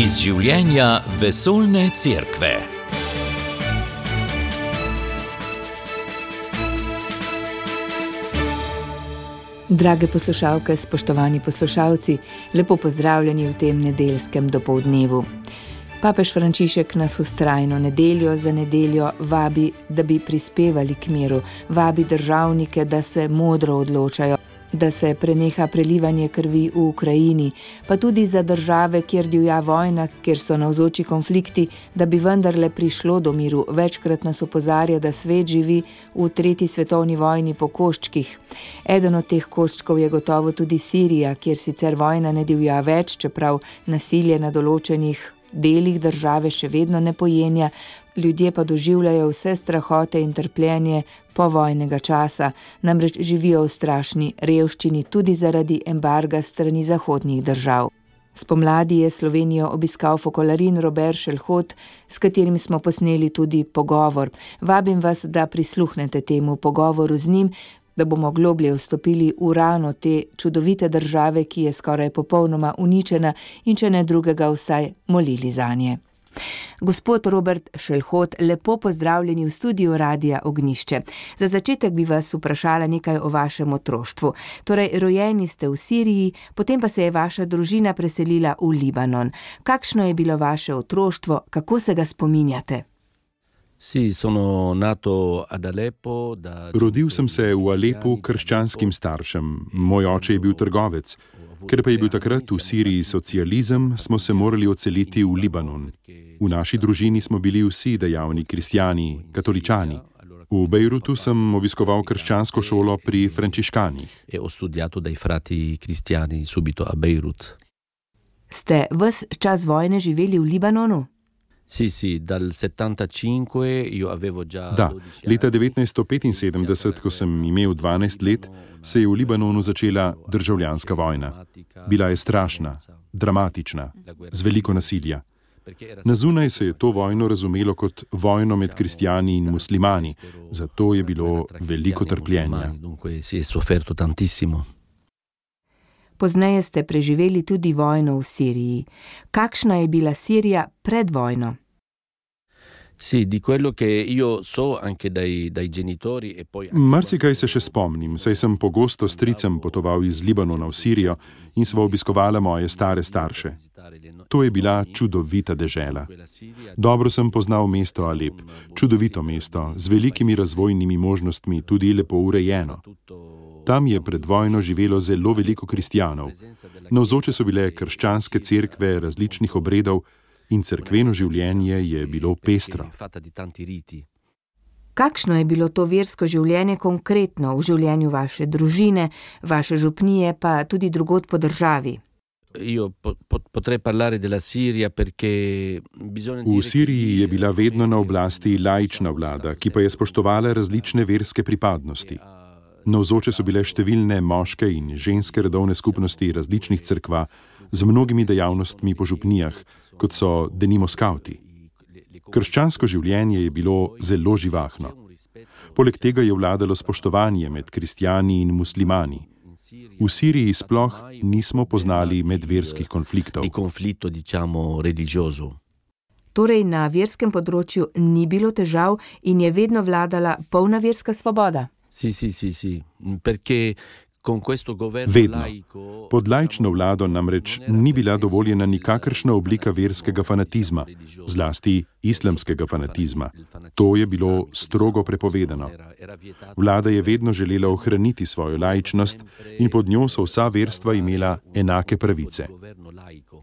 iz življenja vesoljne cerkve. Drage poslušalke, spoštovani poslušalci, lepo pozdravljeni v tem nedeljskem dopolednevu. Papež Frančišek nas ustrajno nedeljo za nedeljo vabi, da bi prispevali k miru, vabi državnike, da se modro odločajo, da se preneha prelivanje krvi v Ukrajini, pa tudi za države, kjer divja vojna, kjer so navzoči konflikti, da bi vendarle prišlo do miru. Večkrat nas opozarja, da svet živi v tretji svetovni vojni po koščkih. Eden od teh koščkov je gotovo tudi Sirija, kjer sicer vojna ne divja več, čeprav nasilje na določenih delih države še vedno ne pojenja, ljudje pa doživljajo vse strahote in trpljenje povojnega časa, namreč živijo v strašni revščini tudi zaradi embarga strani zahodnih držav. Spomladi je Slovenijo obiskal fokolarin Robert Šelhot, s katerim smo posneli tudi pogovor. Vabim vas, da prisluhnete temu pogovoru z njim, da bomo globlje vstopili v rano te čudovite države, ki je skoraj popolnoma uničena in če ne drugega vsaj molili za nje. Gospod Robert Šelhot, lepo pozdravljeni v studiu Radia Ognišče. Za začetek bi vas vprašala nekaj o vašem otroštvu. Torej, rojeni ste v Siriji, potem pa se je vaša družina preselila v Libanon. Kakšno je bilo vaše otroštvo, kako se ga spominjate? Sì, sono nato ad Aleppo. Da... Rodil sem se v Alepu krščanskim staršem. Moj oče je bil trgovec. Ker pa je bil takrat v Siriji socializem, smo se morali odseliti v Libanon. V naši družini smo bili vsi dejavni kristijani, katoličani. V Bejrutu sem obiskoval krščansko šolo pri frančiškanih. Ste ves čas vojne živeli v Libanonu? Sì, sì, dal 75 io avevo già. Da, leta 1975, ko sem imel 12 let, se je v Libanonu začela državljanska vojna. Bila je strašna, dramatična, z veliko nasilja. Na zunaj se je to vojno razumelo kot vojno med kristijani in muslimani, zato je bilo veliko trpljenja. Pozneje ste preživeli tudi vojno v Siriji. Kakšna je bila Sirija pred vojno? Sì, di quello che io so anche dai, dai genitori e poi... Marsikaj se še spomnim, saj sem pogosto s stricem potoval iz Libanona v Sirijo in sva obiskovala moje stare starše. To je bila čudovita dežela. Dobro sem poznal mesto Alep, čudovito mesto, z velikimi razvojnimi možnostmi, tudi lepo urejeno. Tam je pred vojno živelo zelo veliko kristijanov. Navzoče so bile krščanske cerkve različnih obredov, in crkveno življenje je bilo pestro. Kakšno je bilo to versko življenje konkretno v življenju vaše družine, vaše župnije, pa tudi drugot po državi? V Siriji je bila vedno na oblasti laična vlada, ki pa je spoštovala različne verske pripadnosti. Navzoče so bile številne moške in ženske redovne skupnosti različnih crkva z mnogimi dejavnostmi po župnijah, kot so denimo skavti. Krščansko življenje je bilo zelo živahno. Poleg tega je vladalo spoštovanje med kristijani in muslimani. V Siriji sploh nismo poznali medverskih konfliktov. Torej, na verskem področju ni bilo težav in je vedno vladala polna verska svoboda. Sì, sì, sì, sì. Perché Vedno. Pod lajčno vlado namreč ni bila dovoljena nikakršna oblika verskega fanatizma, zlasti islamskega fanatizma. To je bilo strogo prepovedano. Vlada je vedno želela ohraniti svojo lajčnost in pod njo so vsa verstva imela enake pravice.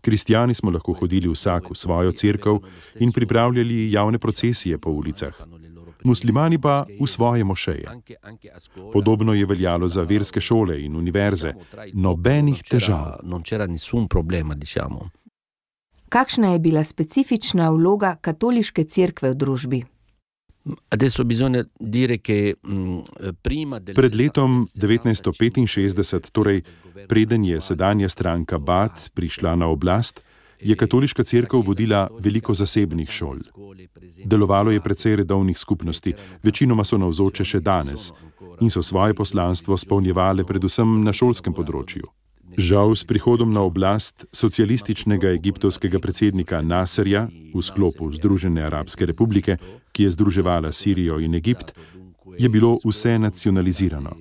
Kristijani smo lahko hodili vsak v svojo crkv in pripravljali javne procesije po ulicah muslimani pa v svoje mošeje. Podobno je veljalo za verske šole in univerze. Nobenih težav. Kakšna je bila specifična vloga katoliške cerkve v družbi? Pred letom 1965, torej preden je sedanja stranka Bat prišla na oblast, je katoliška crkva vodila veliko zasebnih šol. Delovalo je precej redovnih skupnosti, večinoma so navzoče še danes in so svoje poslanstvo spolnjevale predvsem na šolskem področju. Žal s prihodom na oblast socialističnega egiptovskega predsednika Nasserja v sklopu Združene arabske republike, ki je združevala Sirijo in Egipt, je bilo vse nacionalizirano.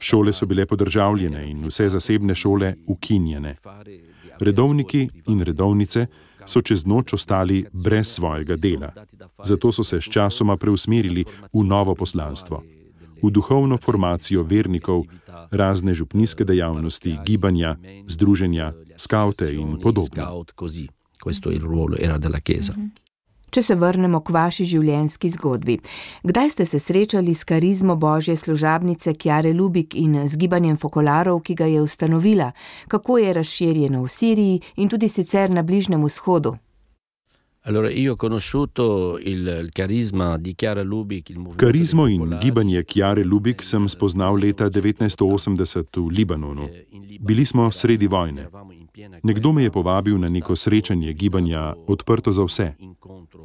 Šole so bile podržavljene in vse zasebne šole ukinjene. Redovniki in redovnice so čez noč ostali brez svojega dela. Zato so se sčasoma preusmerili v novo poslanstvo, v duhovno formacijo vernikov, razne župnijske dejavnosti, gibanja, združenja, skavte in podobno. Če se vrnemo k vaši življenjski zgodbi. Kdaj ste se srečali s karizmo božje služabnice Kjare Lubik in z gibanjem fokolarov, ki ga je ustanovila, kako je razširjeno v Siriji in tudi sicer na Bližnjem vzhodu? Karizmo in gibanje Kjare Lubik sem spoznal leta 1980 v Libanonu. Bili smo sredi vojne. Nekdo me je povabil na neko srečanje gibanja Odprto za vse.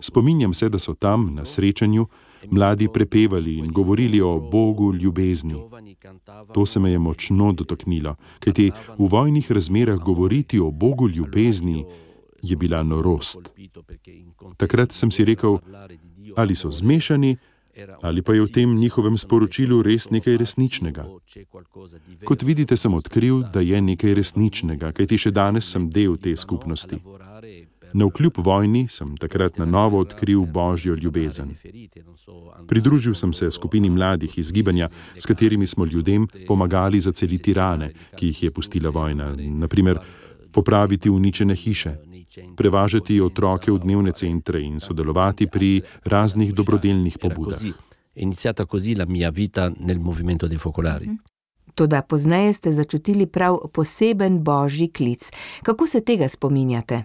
Spominjam se, da so tam, na srečanju, mladi prepevali in govorili o Bogu ljubezni. To se me je močno dotaknilo, kajti v vojnih razmerah govoriti o Bogu ljubezni je bila norost. Takrat sem si rekel, ali so zmešani, ali pa je v tem njihovem sporočilu res nekaj resničnega. Kot vidite, sem odkril, da je nekaj resničnega, kajti še danes sem del te skupnosti. Na vkljub vojni sem takrat na novo odkril božjo ljubezen. Pridružil sem se skupini mladih iz gibanja, s katerimi smo ljudem pomagali zaceliti rane, ki jih je pustila vojna, naprimer popraviti uničene hiše, prevažati otroke v dnevne centre in sodelovati pri raznih dobrodelnih pobudah. Iniziata così la mia vita nel movimento dei focolari. Toda pozneje ste začutili prav poseben božji klic. Kako se tega spominjate?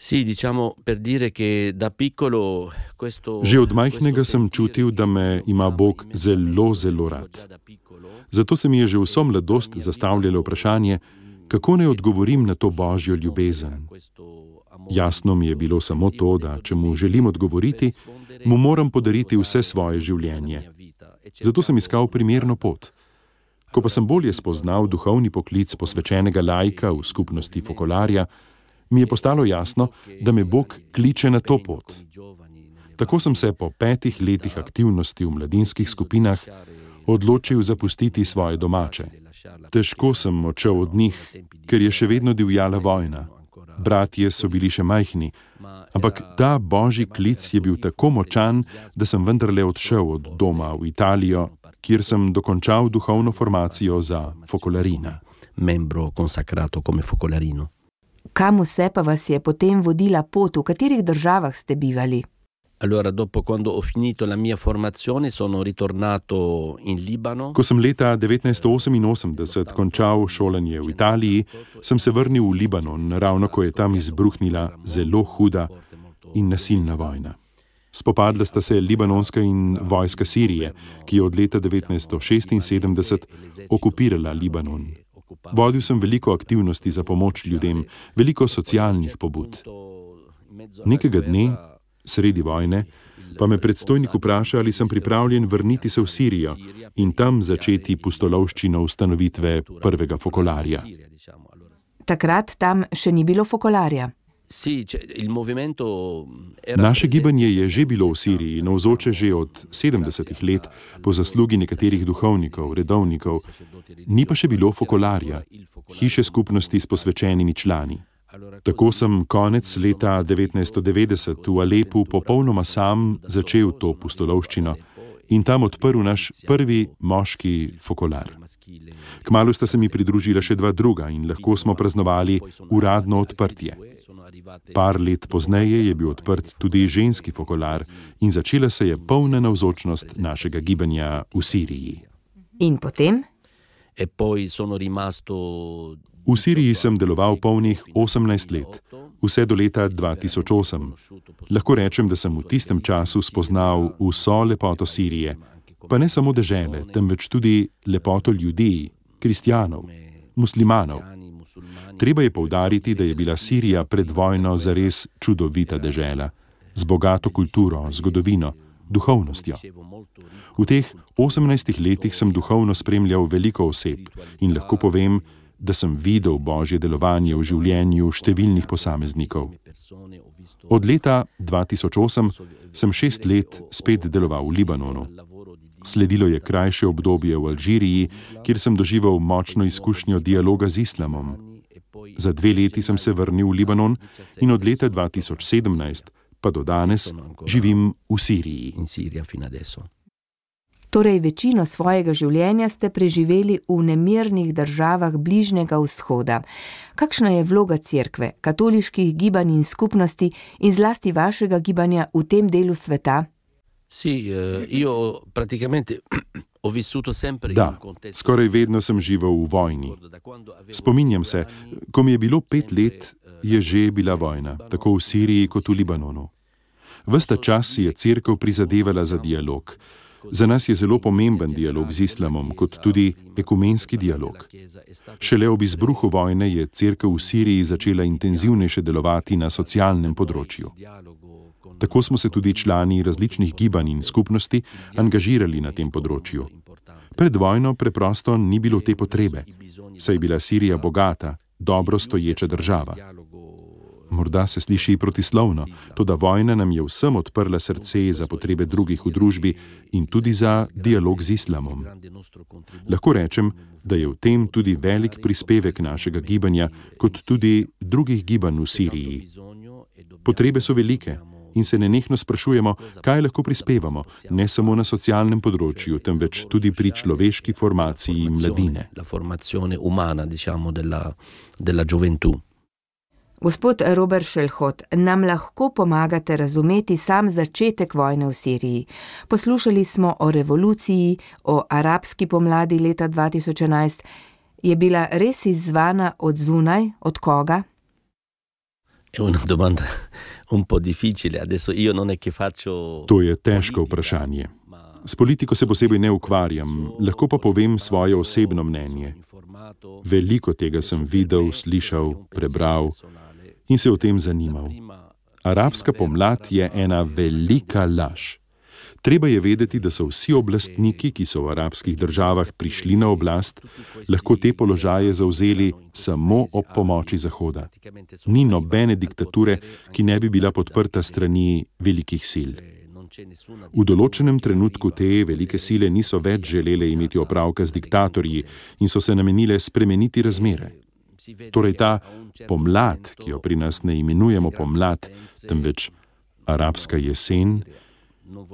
Sì, diciamo per dire che da piccolo questo Že od majhnega sem čutil, da me ima Bog zelo, zelo rad. Zato se mi je že vso mladost zastavljalo vprašanje, kako naj odgovorim na to božjo ljubezen. Jasno mi je bilo samo to, da če mu želim odgovoriti, mu moram podariti vse svoje življenje. Zato sem iskal primerno pot. Ko pa sem bolje spoznal duhovni poklic posvečenega lajka v skupnosti Fokolarja, mi je postalo jasno, da me Bog kliče na to pot. Tako sem se po petih letih aktivnosti v mladinskih skupinah odločil zapustiti svoje domače. Težko sem odšel od njih, ker je še vedno divjala vojna. Bratje so bili še majhni, ampak ta božji klic je bil tako močan, da sem vendarle odšel od doma v Italijo, kjer sem dokončal duhovno formacijo za fokolarina. Membro consacrato come focolarino. Kam vse pa vas je potem vodila pot, v katerih državah ste bivali? Allora, dopo quando ho finito la mia formazione, sono ritornato in Libano. Ko sem leta 1988 končal šolanje v Italiji, sem se vrnil v Libanon, ravno ko je tam izbruhnila zelo huda in nasilna vojna. Spopadla sta se libanonska in vojska Sirije, ki je od leta 1976 okupirala Libanon. Vodil sem veliko aktivnosti za pomoč ljudem, veliko socialnih pobud. Nekega dne, sredi vojne, pa me predstojnik vpraša, ali sem pripravljen vrniti se v Sirijo in tam začeti pustolovščino ustanovitve prvega fokolarja. Takrat tam še ni bilo fokolarja. Naše gibanje je že bilo v Siriji, navzoče že od 70-ih let, po zaslugi nekaterih duhovnikov, redovnikov, ni pa še bilo fokolarja, hiše skupnosti s posvečenimi člani. Tako sem konec leta 1990 v Alepu popolnoma sam začel to pustolovščino in tam odprl naš prvi moški fokolar. Kmalu sta se mi pridružila še dva druga in lahko smo praznovali uradno odprtje. Par let pozneje je bil odprt tudi ženski fokolar in začela se je polna navzočnost našega gibanja v Siriji. In potem? E poi sono rimasto V Siriji sem deloval polnih 18 let, vse do leta 2008. Lahko rečem, da sem v tistem času spoznal vso lepoto Sirije, pa ne samo dežele, temveč tudi lepoto ljudi, kristjanov, muslimanov. Treba je povdariti, da je bila Sirija pred vojno zares čudovita dežela, z bogato kulturo, zgodovino, duhovnostjo. V teh 18 letih sem duhovno spremljal veliko oseb in lahko povem, da sem videl božje delovanje v življenju številnih posameznikov. Od leta 2008 sem šest let spet deloval v Libanonu. Sledilo je krajše obdobje v Alžiriji, kjer sem doživel močno izkušnjo dialoga z islamom. Za dve leti sem se vrnil v Libanon in od leta 2017 pa do danes živim v Siriji. Torej, večino svojega življenja ste preživeli v nemirnih državah Bližnjega vzhoda. Kakšna je vloga cerkve, katoliških gibanj in skupnosti in zlasti vašega gibanja v tem delu sveta? Sì, eh, io praticamente ho vissuto sempre da, in contesto. Skoraj vedno sem živel v vojni. Spominjam se, ko mi je bilo pet let, je že bila vojna, tako v Siriji kot v Libanonu. Vsta čas si je crkva prizadevala za dialog. Za nas je zelo pomemben dialog z islamom, kot tudi ekumenski dialog. Šele ob izbruhu vojne je crkva v Siriji začela intenzivnejše delovati na socialnem področju. Tako smo se tudi člani različnih gibanj in skupnosti angažirali na tem področju. Pred vojno preprosto ni bilo te potrebe, saj je bila Sirija bogata, dobro stoječa država. Morda se sliši protislovno, to da vojna nam je vsem odprla srce za potrebe drugih v družbi in tudi za dialog z islamom. Lahko rečem, da je v tem tudi velik prispevek našega gibanja, kot tudi drugih gibanj v Siriji. Potrebe so velike in se nenehno sprašujemo, kaj lahko prispevamo, ne samo na socialnem področju, temveč tudi pri človeški formaciji mladine. Gospod Robert Šelhot, nam lahko pomagate razumeti sam začetek vojne v Siriji. Poslušali smo o revoluciji, o arabski pomladi leta 2011. Je bila res izzvana od zunaj, od koga? È una domanda un po' difficile. Adesso io non è che faccio. To je težko vprašanje. S politiko se posebej ne ukvarjam, lahko pa povem svoje osebno mnenje. Veliko tega sem videl, slišal, prebral in se o tem zanimal. Arabska pomlad je ena velika laž. Treba je vedeti, da so vsi oblastniki, ki so v arabskih državah prišli na oblast, lahko te položaje zauzeli samo ob pomoči Zahoda. Ni nobene diktature, ki ne bi bila podprta strani velikih sil. V določenem trenutku te velike sile niso več želele imeti opravka z diktatorji in so se namenile spremeniti razmere. Torej ta pomlad, ki jo pri nas ne imenujemo pomlad, temveč arabska jesen,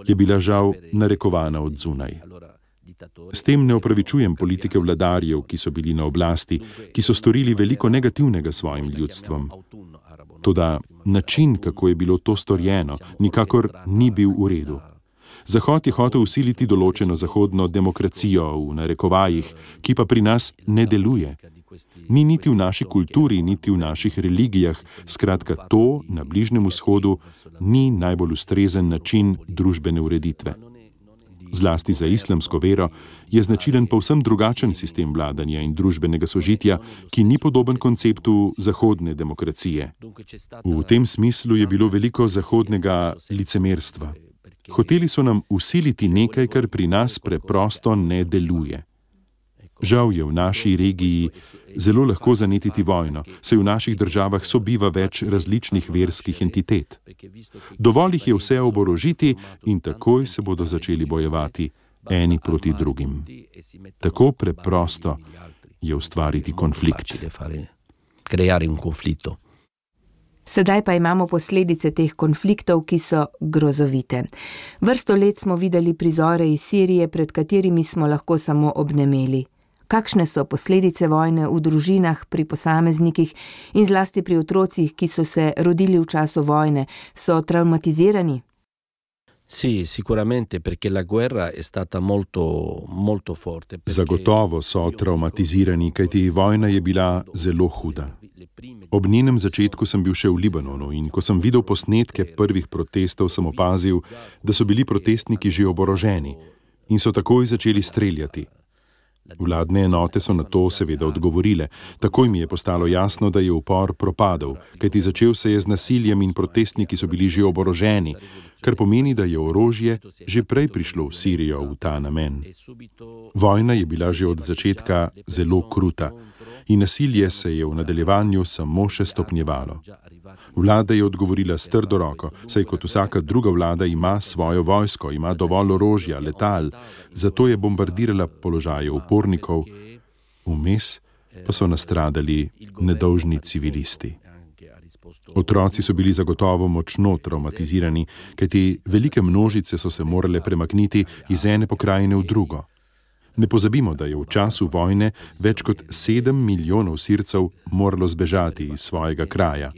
je bila žal narekovana od zunaj. S tem ne opravičujem politike vladarjev, ki so bili na oblasti, ki so storili veliko negativnega svojim ljudstvom. Toda način, kako je bilo to storjeno, nikakor ni bil v redu. Zahod je hotel usiliti določeno zahodno demokracijo v narekovajih, ki pa pri nas ne deluje. Ni niti v naši kulturi, niti v naših religijah, skratka, to na Bližnjem vzhodu ni najbolj ustrezen način družbene ureditve. Zlasti za islamsko vero je značilen povsem drugačen sistem vladanja in družbenega sožitja, ki ni podoben konceptu zahodne demokracije. V tem smislu je bilo veliko zahodnega licemerstva. Hoteli so nam usiliti nekaj, kar pri nas preprosto ne deluje. Žal je v naši regiji zelo lahko zanetiti vojno, saj v naših državah sobiva več različnih verskih entitet. Dovolj jih je vse oborožiti in takoj se bodo začeli bojevati eni proti drugim. Tako preprosto je ustvariti konflikt. Sedaj pa imamo posledice teh konfliktov, ki so grozovite. Vrsto let smo videli prizore iz Sirije, pred katerimi smo lahko samo obnemeli kakšne so posledice vojne v družinah, pri posameznikih in zlasti pri otrocih, ki so se rodili v času vojne, so traumatizirani. Sì, sicuramente perché la guerra è stata molto, molto forte. Zagotovo so traumatizirani, kajti vojna je bila zelo huda. Ob njenem začetku sem bil še v Libanonu in ko sem videl posnetke prvih protestov, sem opazil, da so bili protestniki že oboroženi in so takoj začeli streljati. Vladne enote so na to seveda odgovorile. Takoj mi je postalo jasno, da je upor propadel, kajti začel se je z nasiljem in protestniki so bili že oboroženi, kar pomeni, da je orožje že prej prišlo v Sirijo v ta namen. Vojna je bila že od začetka zelo kruta in nasilje se je v nadaljevanju samo še stopnjevalo. Vlada je odgovorila s trdo roko, saj kot vsaka druga vlada ima svojo vojsko, ima dovolj orožja, letal, zato je bombardirala položaje upornikov, vmes pa so nastradali nedolžni civilisti. Otroci so bili zagotovo močno traumatizirani, kajti velike množice so se morale premakniti iz ene pokrajine v drugo. Ne pozabimo, da je v času vojne več kot sedem milijonov sircev moralo zbežati iz svojega kraja.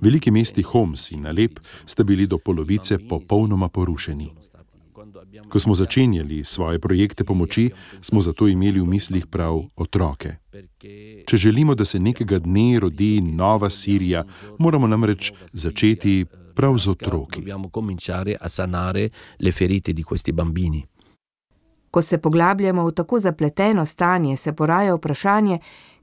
Veliki mesti Homs in Alep sta bili do polovice popolnoma porušeni. Ko smo začenjali svoje projekte pomoči, smo zato imeli v mislih prav otroke. Če želimo, da se nekega dne rodi nova Sirija, moramo namreč začeti prav z otroki. Ko se poglabljamo v tako zapleteno stanje, se poraja vprašanje,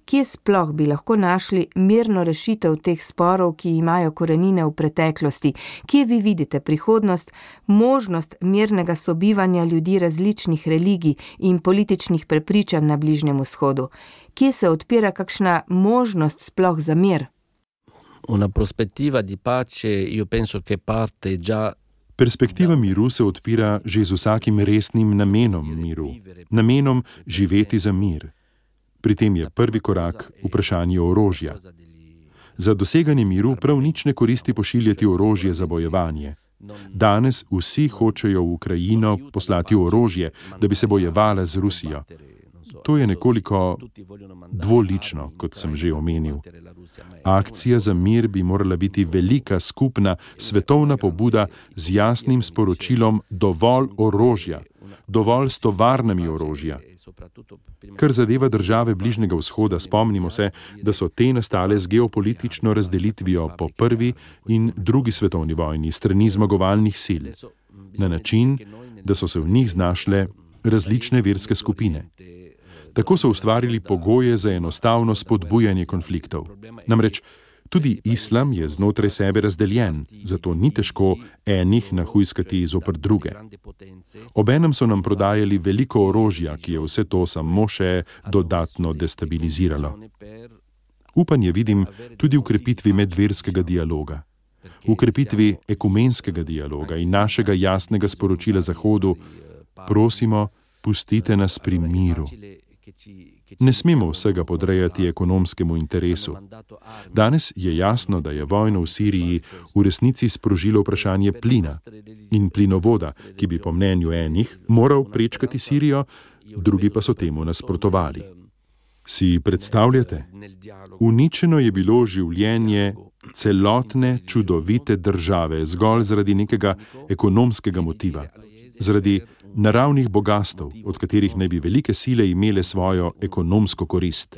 kje sploh bi lahko našli mirno rešitev teh sporov, ki imajo korenine v preteklosti, kje vi vidite prihodnost, možnost mirnega sobivanja ljudi različnih religij in političnih prepričanj na Bližnjem vzhodu, kje se odpira kakšna možnost sploh za mir. Una prospettiva di pace, io penso che parte già Perspektiva miru se odpira že z vsakim resnim namenom miru, namenom živeti za mir. Pri tem je prvi korak vprašanje orožja. Za doseganje miru prav nič ne koristi pošiljati orožje za bojevanje. Danes vsi hočejo v Ukrajino poslati orožje, da bi se bojevala z Rusijo. To je nekoliko dvolično, kot sem že omenil. Akcija za mir bi morala biti velika skupna svetovna pobuda z jasnim sporočilom dovolj orožja, dovolj s tovarnami orožja. Kar zadeva države Bližnjega vzhoda, spomnimo se, da so te nastale z geopolitično razdelitvijo po prvi in drugi svetovni vojni strani zmagovalnih sil, na način, da so se v njih znašle različne verske skupine. Tako so ustvarili pogoje za enostavno spodbujanje konfliktov. Namreč tudi islam je znotraj sebe razdeljen, zato ni težko enih nahujskati zopr druge. Obenem so nam prodajali veliko orožja, ki je vse to samo še dodatno destabiliziralo. Upanje vidim tudi v krepitvi medverskega dialoga. V krepitvi ekumenskega dialoga in našega jasnega sporočila Zahodu, prosimo, pustite nas pri miru. Ne smemo vsega podrejati ekonomskemu interesu. Danes je jasno, da je vojno v Siriji v resnici sprožilo vprašanje plina in plinovoda, ki bi po mnenju enih moral prečkati Sirijo, drugi pa so temu nasprotovali. Si predstavljate? Uničeno je bilo življenje celotne čudovite države zgolj zaradi nekega ekonomskega motiva, zaradi naravnih bogastv, od katerih naj bi velike sile imele svojo ekonomsko korist.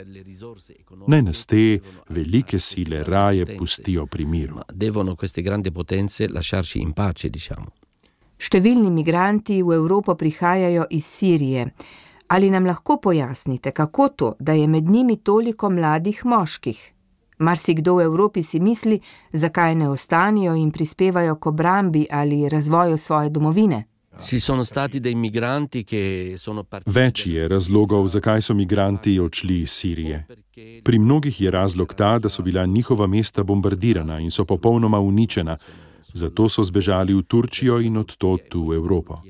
Naj nas te velike sile raje pustijo pri miru. Številni migranti v Evropo prihajajo iz Sirije. Ali nam lahko pojasnite, kako to, da je med njimi toliko mladih moških? Marsikdo v Evropi si misli, zakaj ne ostanijo in prispevajo k obrambi ali razvoju svoje domovine. Partiti. Več je razlogov, zakaj so migranti odšli iz Sirije. Pri mnogih je razlog ta, da so bila njihova mesta bombardirana in so popolnoma uničena, zato so zbežali v Turčijo in odtot v Evropo.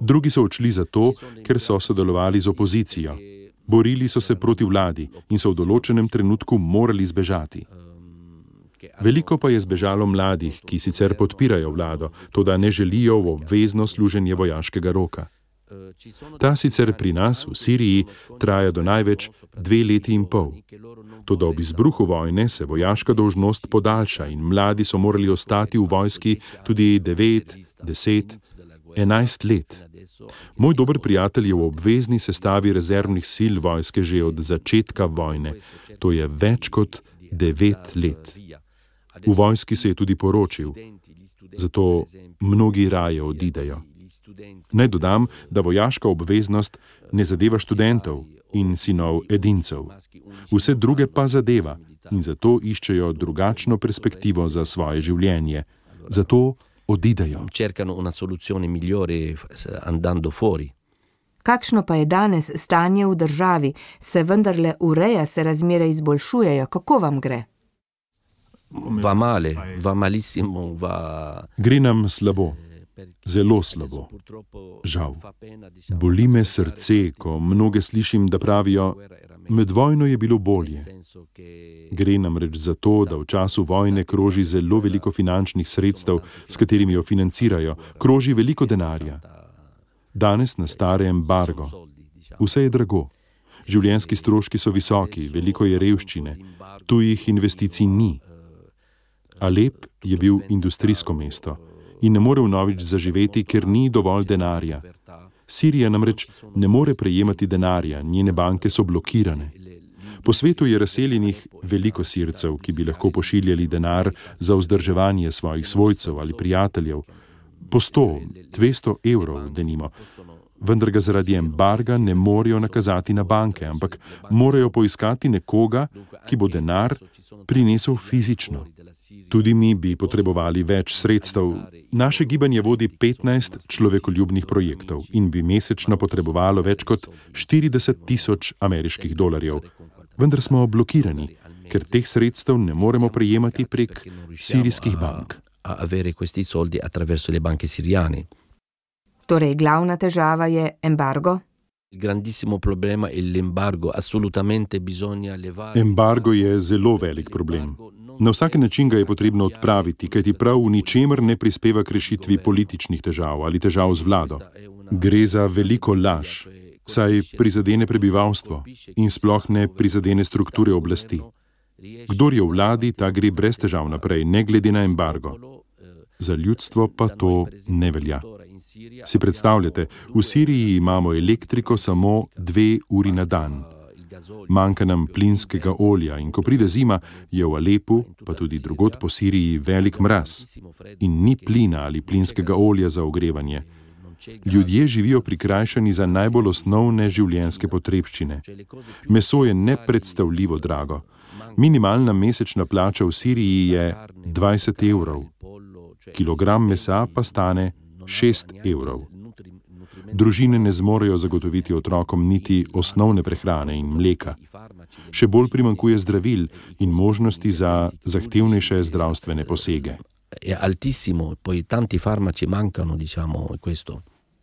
Drugi so odšli zato, ker so sodelovali z opozicijo. Borili so se proti vladi in so v določenem trenutku morali zbežati. Veliko pa je zbežalo mladih, ki sicer podpirajo vlado, to da ne želijo v obvezno služenje vojaškega roka. Ta sicer pri nas v Siriji traja do največ dve leti in pol. Toda ob izbruhu vojne se vojaška dolžnost podaljša in mladi so morali ostati v vojski tudi 9, 10, 11 let. Moj dober prijatelj je v obvezni sestavi rezervnih sil vojske že od začetka vojne, to je več kot 9 let. V vojski se je tudi poročil, zato mnogi raje odidejo. Naj dodam, da vojaška obveznost ne zadeva študentov in sinov edincev. Vse druge pa zadeva in zato iščejo drugačno perspektivo za svoje življenje. Zato odidejo. Cercano una soluzione migliore andando fuori. Kakšno pa je danes stanje v državi, se vendarle ureja, se razmere izboljšujejo, kako vam gre? Va male, va malissimo, va... Gre nam slabo, zelo slabo. Žal. Boli me srce, ko mnoge slišim, da pravijo, med vojno je bilo bolje. Gre namreč za to, da v času vojne kroži zelo veliko finančnih sredstev, s katerimi jo financirajo, kroži veliko denarja. Danes na stare embargo. Vse je drago. Življenjski stroški so visoki, veliko je revščine, tujih investicij ni. Alep je bil industrijsko mesto in ne more vnovič zaživeti, ker ni dovolj denarja. Sirija namreč ne more prejemati denarja, njene banke so blokirane. Po svetu je razseljenih veliko sircev, ki bi lahko pošiljali denar za vzdrževanje svojih svojcev ali prijateljev. Po 100, 200 evrov, denimo. Vendar ga zaradi embarga ne morejo nakazati na banke, ampak morajo poiskati nekoga, ki bo denar prinesel fizično. Tudi mi bi potrebovali več sredstev. Naše gibanje vodi 15 človekoljubnih projektov in bi mesečno potrebovalo več kot 40 tisoč ameriških dolarjev. Vendar smo blokirani, ker teh sredstev ne moremo prejemati prek sirijskih bank. Torej, glavna težava je embargo? Embargo je zelo velik problem. Na vsak način ga je potrebno odpraviti, kajti prav v ničemer ne prispeva k rešitvi političnih težav ali težav z vlado. Gre za veliko laž, saj prizadene prebivalstvo in sploh ne prizadene strukture oblasti. Kdor je v vladi, ta gre brez težav naprej, ne glede na embargo. Za ljudstvo pa to ne velja. Si predstavljate, v Siriji imamo elektriko samo dve uri na dan manjka nam plinskega olja in ko pride zima, je v Alepu, pa tudi drugot po Siriji, velik mraz in ni plina ali plinskega olja za ogrevanje. Ljudje živijo prikrajšani za najbolj osnovne življenjske potrebščine. Meso je nepredstavljivo drago. Minimalna mesečna plača v Siriji je 20 evrov, kilogram mesa pa stane 6 evrov. Družine ne zmorejo zagotoviti otrokom niti osnovne prehrane in mleka. Še bolj primankuje zdravil in možnosti za zahtevnejše zdravstvene posege.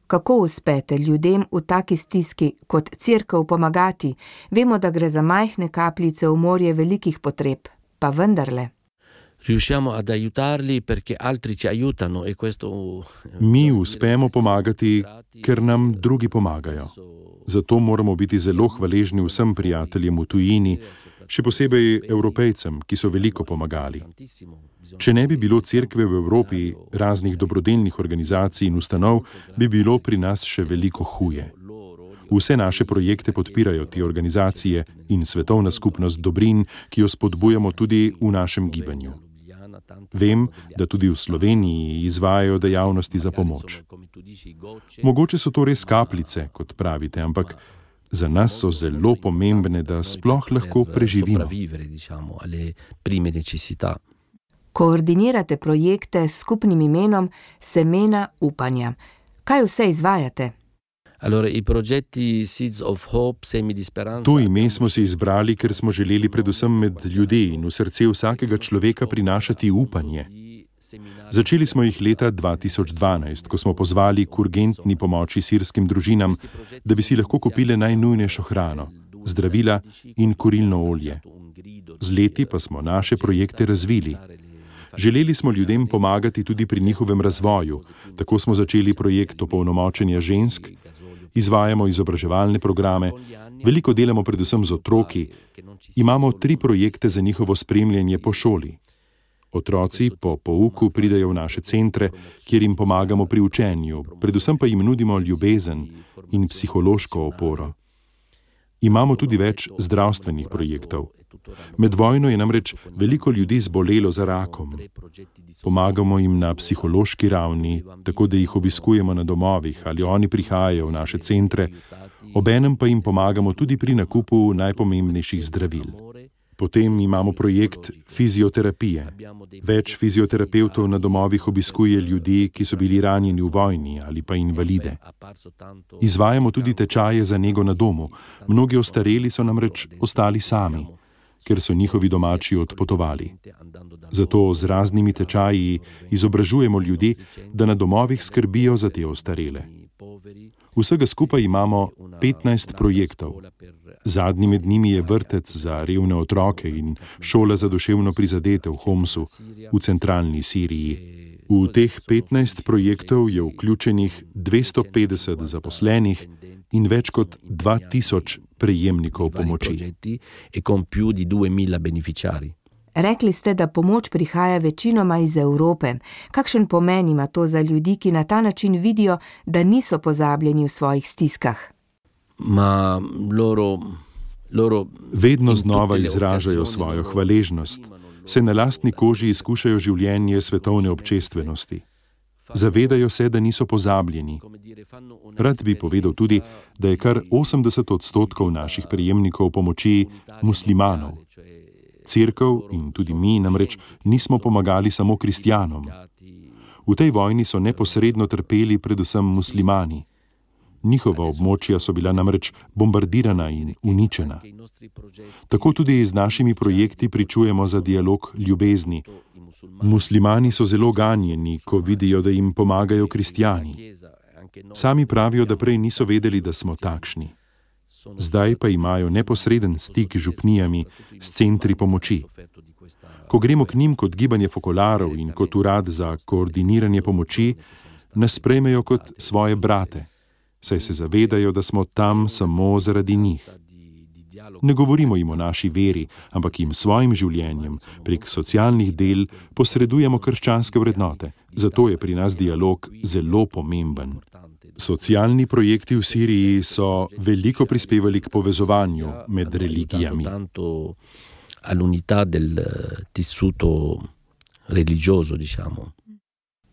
Kako uspete ljudem v taki stiski kot crkva pomagati? Vemo, da gre za majhne kapljice v morje velikih potreb, pa vendarle riusciamo ad aiutarli perché altri ci aiutano e questo Mi uspemo pomagati, ker nam drugi pomagajo. Zato moramo biti zelo hvaležni vsem prijateljem v tujini, še posebej evropejcem, ki so veliko pomagali. Če ne bi bilo cerkve v Evropi, raznih dobrodelnih organizacij in ustanov, bi bilo pri nas še veliko huje. Vse naše projekte podpirajo te organizacije in svetovna skupnost dobrin, ki jo spodbujamo tudi v našem gibanju. Vem, da tudi v Sloveniji izvajajo dejavnosti za pomoč. Mogoče so to res kapljice, kot pravite, ampak za nas so zelo pomembne, da sploh lahko preživimo. Koordinirate projekte s skupnim imenom Semena upanja. Kaj vse izvajate? Allora, i progetti Seeds of Hope, semi di speranza. To ime smo si izbrali, ker smo želeli predvsem med ljudi in v srce vsakega človeka prinašati upanje. Začeli smo jih leta 2012, ko smo pozvali k urgentni pomoči sirskim družinam, da bi si lahko kupile najnujnejšo hrano, zdravila in kurilno olje. Z leti pa smo naše projekte razvili. Želeli smo ljudem pomagati tudi pri njihovem razvoju, tako smo začeli projekt opolnomočenja žensk, izvajamo izobraževalne programe, veliko delamo predvsem z otroki, imamo tri projekte za njihovo spremljanje po šoli. Otroci po pouku pridejo v naše centre, kjer jim pomagamo pri učenju, predvsem pa jim nudimo ljubezen in psihološko oporo. Imamo tudi več zdravstvenih projektov. Med vojno je namreč veliko ljudi zbolelo za rakom. Pomagamo jim na psihološki ravni, tako da jih obiskujemo na domovih ali oni prihajajo v naše centre, obenem pa jim pomagamo tudi pri nakupu najpomembnejših zdravil. Potem imamo projekt fizioterapije. Več fizioterapeutov na domovih obiskuje ljudi, ki so bili ranjeni v vojni ali pa invalide. Izvajamo tudi tečaje za nego na domu. Mnogi ostareli so namreč ostali sami, ker so njihovi domači odpotovali. Zato z raznimi tečaji izobražujemo ljudi, da na domovih skrbijo za te ostarele. Vsega skupaj imamo 15 projektov. Zadnji med njimi je vrtec za revne otroke in šola za duševno prizadete v Homsu v centralni Siriji. V teh 15 projektov je vključenih 250 zaposlenih in več kot 2000 prejemnikov pomoči. Rekli ste, da pomoč prihaja večinoma iz Evrope. Kakšen pomen ima to za ljudi, ki na ta način vidijo, da niso pozabljeni v svojih stiskah? ma loro, loro vedno znova izražajo svojo hvaležnost, se na lastni koži izkušajo življenje svetovne občestvenosti. Zavedajo se, da niso pozabljeni. Rad bi povedal tudi, da je kar 80 odstotkov naših prejemnikov pomoči muslimanov. Cerkev in tudi mi namreč nismo pomagali samo kristjanom. V tej vojni so neposredno trpeli predvsem muslimani. Njihova območja so bila namreč bombardirana in uničena. Tako tudi z našimi projekti pričujemo za dialog ljubezni. Muslimani so zelo ganjeni, ko vidijo, da jim pomagajo kristijani. Sami pravijo, da prej niso vedeli, da smo takšni. Zdaj pa imajo neposreden stik z župnijami, s centri pomoči. Ko gremo k njim kot gibanje fokolarov in kot urad za koordiniranje pomoči, nas sprejmejo kot svoje brate saj se zavedajo, da smo tam samo zaradi njih. Ne govorimo jim o naši veri, ampak jim svojim življenjem prek socialnih del posredujemo krščanske vrednote. Zato je pri nas dialog zelo pomemben. Socialni projekti v Siriji so veliko prispevali k povezovanju med religijami. All'unità del tessuto religioso, diciamo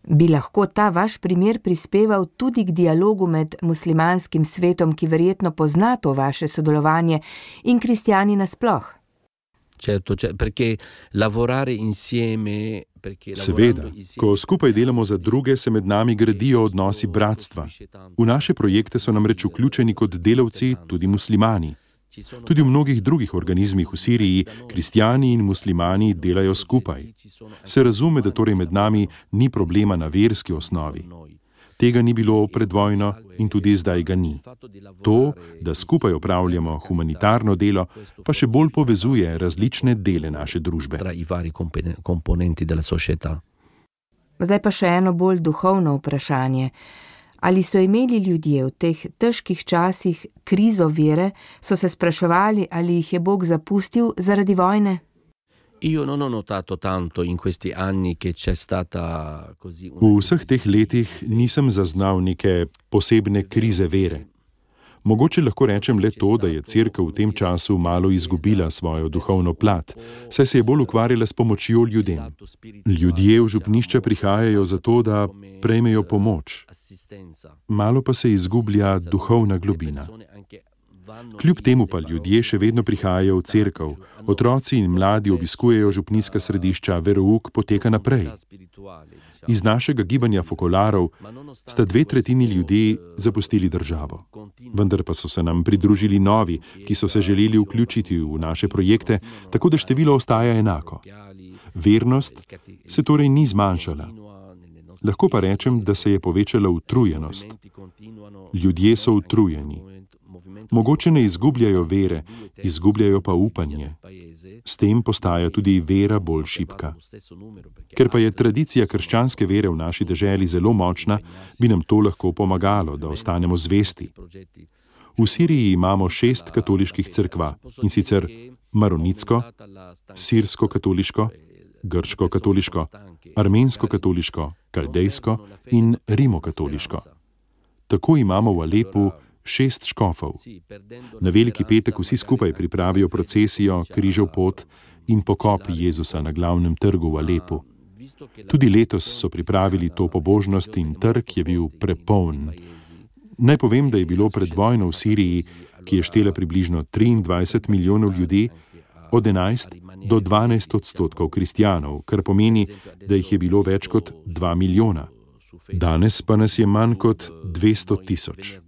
bi lahko ta vaš primer prispeval tudi k dialogu med muslimanskim svetom, ki verjetno pozna to vaše sodelovanje, in kristijani nasploh? Certo, perché lavorare insieme. Seveda, ko skupaj delamo za druge, se med nami gradijo odnosi bratstva. V naše projekte so namreč vključeni kot delavci tudi muslimani. Tudi v mnogih drugih organizmih v Siriji kristijani in muslimani delajo skupaj. Se razume, da torej med nami ni problema na verski osnovi. Tega ni bilo pred vojno in tudi zdaj ga ni. To, da skupaj opravljamo humanitarno delo, pa še bolj povezuje različne dele naše družbe. Zdaj pa še eno bolj duhovno vprašanje. Ali so imeli ljudje v teh težkih časih krizo vere, so se spraševali, ali jih je Bog zapustil zaradi vojne? V vseh teh letih nisem zaznal neke posebne krize vere. Mogoče lahko rečem le to, da je crkva v tem času malo izgubila svojo duhovno plat, saj se je bolj ukvarjala s pomočjo ljudem. Ljudje v župnišče prihajajo zato, da prejmejo pomoč. Malo pa se izgublja duhovna globina. Kljub temu pa ljudje še vedno prihajajo v crkv, otroci in mladi obiskujejo župnijska središča, verouk poteka naprej. Iz našega gibanja fokolarov sta dve tretjini ljudi zapustili državo. Vendar pa so se nam pridružili novi, ki so se želeli vključiti v naše projekte, tako da število ostaja enako. Vernost se torej ni zmanjšala. Lahko pa rečem, da se je povečala utrujenost. Ljudje so utrujeni. Mogoče ne izgubljajo vere, izgubljajo pa upanje. S tem postaja tudi vera bolj šipka. Ker pa je tradicija krščanske vere v naši državi zelo močna, bi nam to lahko pomagalo, da ostanemo zvesti. V Siriji imamo šest katoliških crkva in sicer Maronitsko, Sirsko-katoliško, Grško-katoliško, Armensko-katoliško, Kaldejsko in Rimokatoliško. Tako imamo v Alepu šest škofov. Na veliki petek vsi skupaj pripravijo procesijo, križev pot in pokop Jezusa na glavnem trgu v Alepu. Tudi letos so pripravili to pobožnost in trg je bil prepoln. Naj povem, da je bilo pred vojno v Siriji, ki je štela približno 23 milijonov ljudi, od 11 do 12 odstotkov kristijanov, kar pomeni, da jih je bilo več kot 2 milijona. Danes pa nas je manj kot 200 tisoč.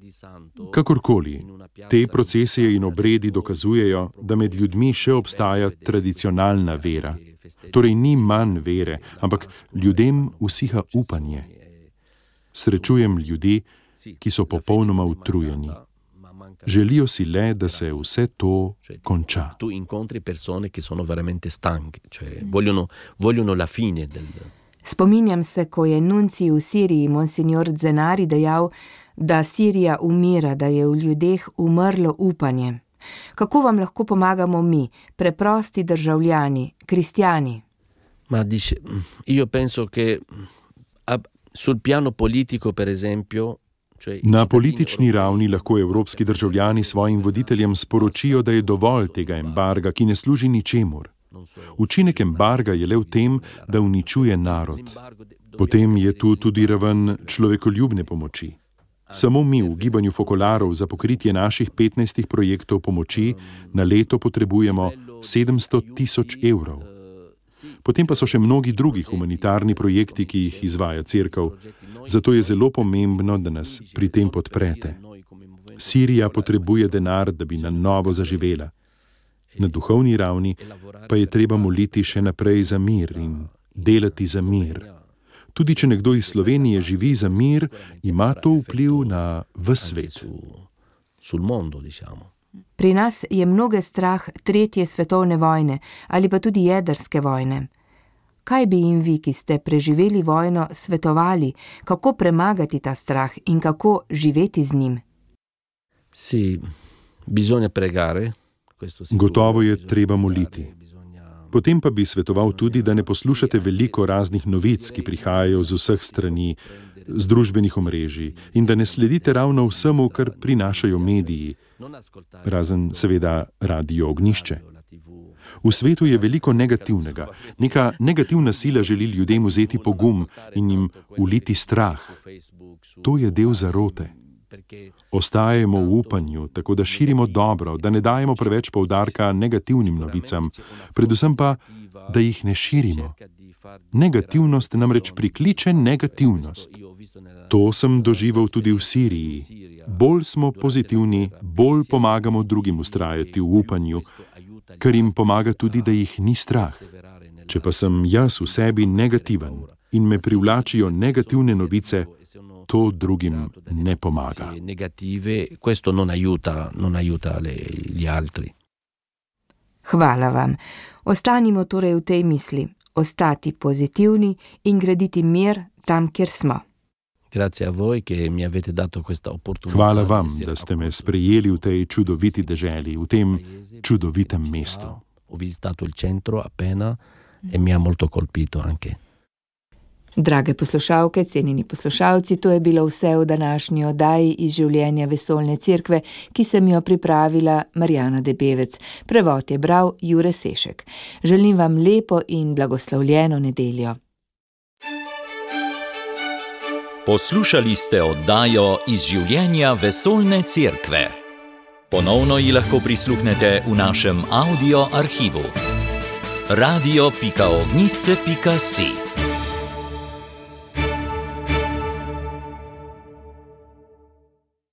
Kakorkoli, te procesije in obredi dokazujejo, da med ljudmi še obstaja tradicionalna vera. Torej ni manj vere, ampak ljudem usiha upanje. Srečujem ljudi, ki so popolnoma utrujeni. Želijo si le, da se vse to konča. Tu incontri persone, ki so veramente stanche, cioè vogliono, vogliono la fine del. Spominjam se, ko je nunci v Siriji monsignor Zenari dejal, da Sirija umira, da je v ljudeh umrlo upanje. Kako vam lahko pomagamo mi, preprosti državljani, kristijani? Ma dice, io penso che sul piano politico, per esempio, Na politični ravni lahko evropski državljani svojim voditeljem sporočijo, da je dovolj tega embarga, ki ne služi ničemur. Učinek embarga je le v tem, da uničuje narod. Potem je tu tudi raven človekoljubne pomoči. Samo mi v gibanju Fokolarov za pokritje naših 15 projektov pomoči na leto potrebujemo 700 tisoč evrov. Potem pa so še mnogi drugi humanitarni projekti, ki jih izvaja crkva. Zato je zelo pomembno, da nas pri tem podprete. Sirija potrebuje denar, da bi na novo zaživela. Na duhovni ravni pa je treba moliti še naprej za mir in delati za mir. Tudi če nekdo iz Slovenije živi za mir, ima to vpliv na vse svet. Pri nas je mnoge strah tretje svetovne vojne ali pa tudi jedrske vojne. Kaj bi jim vi, ki ste preživeli vojno, svetovali, kako premagati ta strah in kako živeti z njim? Si, bisogna pregare. Gotovo je treba moliti. Potem pa bi svetoval tudi, da ne poslušate veliko raznih novic, ki prihajajo z vseh strani, z družbenih omrežij, in da ne sledite ravno vsemu, kar prinašajo mediji, razen seveda radio ognišče. V svetu je veliko negativnega. Neka negativna sila želi ljudem vzeti pogum in jim uliti strah. To je del zarote. Ostajajmo v upanju, tako da širimo dobro, da ne dajemo preveč poudarka negativnim novicam, predvsem pa, da jih ne širimo. Negativnost namreč prikliče negativnost. To sem doživel tudi v Siriji. Bolj smo pozitivni, bolj pomagamo drugim ustrajati v upanju, kar jim pomaga tudi, da jih ni strah. Če pa sem jaz v sebi negativen in me privlačijo negativne novice, to drugim ne pomaga. Hvala vam. Ostanimo torej v tej misli, ostati pozitivni in graditi mir tam, kjer smo. Hvala vam, da ste me sprejeli v tej čudoviti deželi, v tem čudovitem mestu. Drage poslušalke, cenjeni poslušalci, to je bilo vse v današnji oddaji iz življenja vesolne cerkve, ki sem jo pripravila Marjana Debevec. Prevod je bral Jure Sešek. Želim vam lepo in blagoslovljeno nedeljo. Poslušali ste oddajo iz življenja vesolne cerkve. Ponovno ji lahko prisluhnete v našem audio arhivu. radio.ognisce.si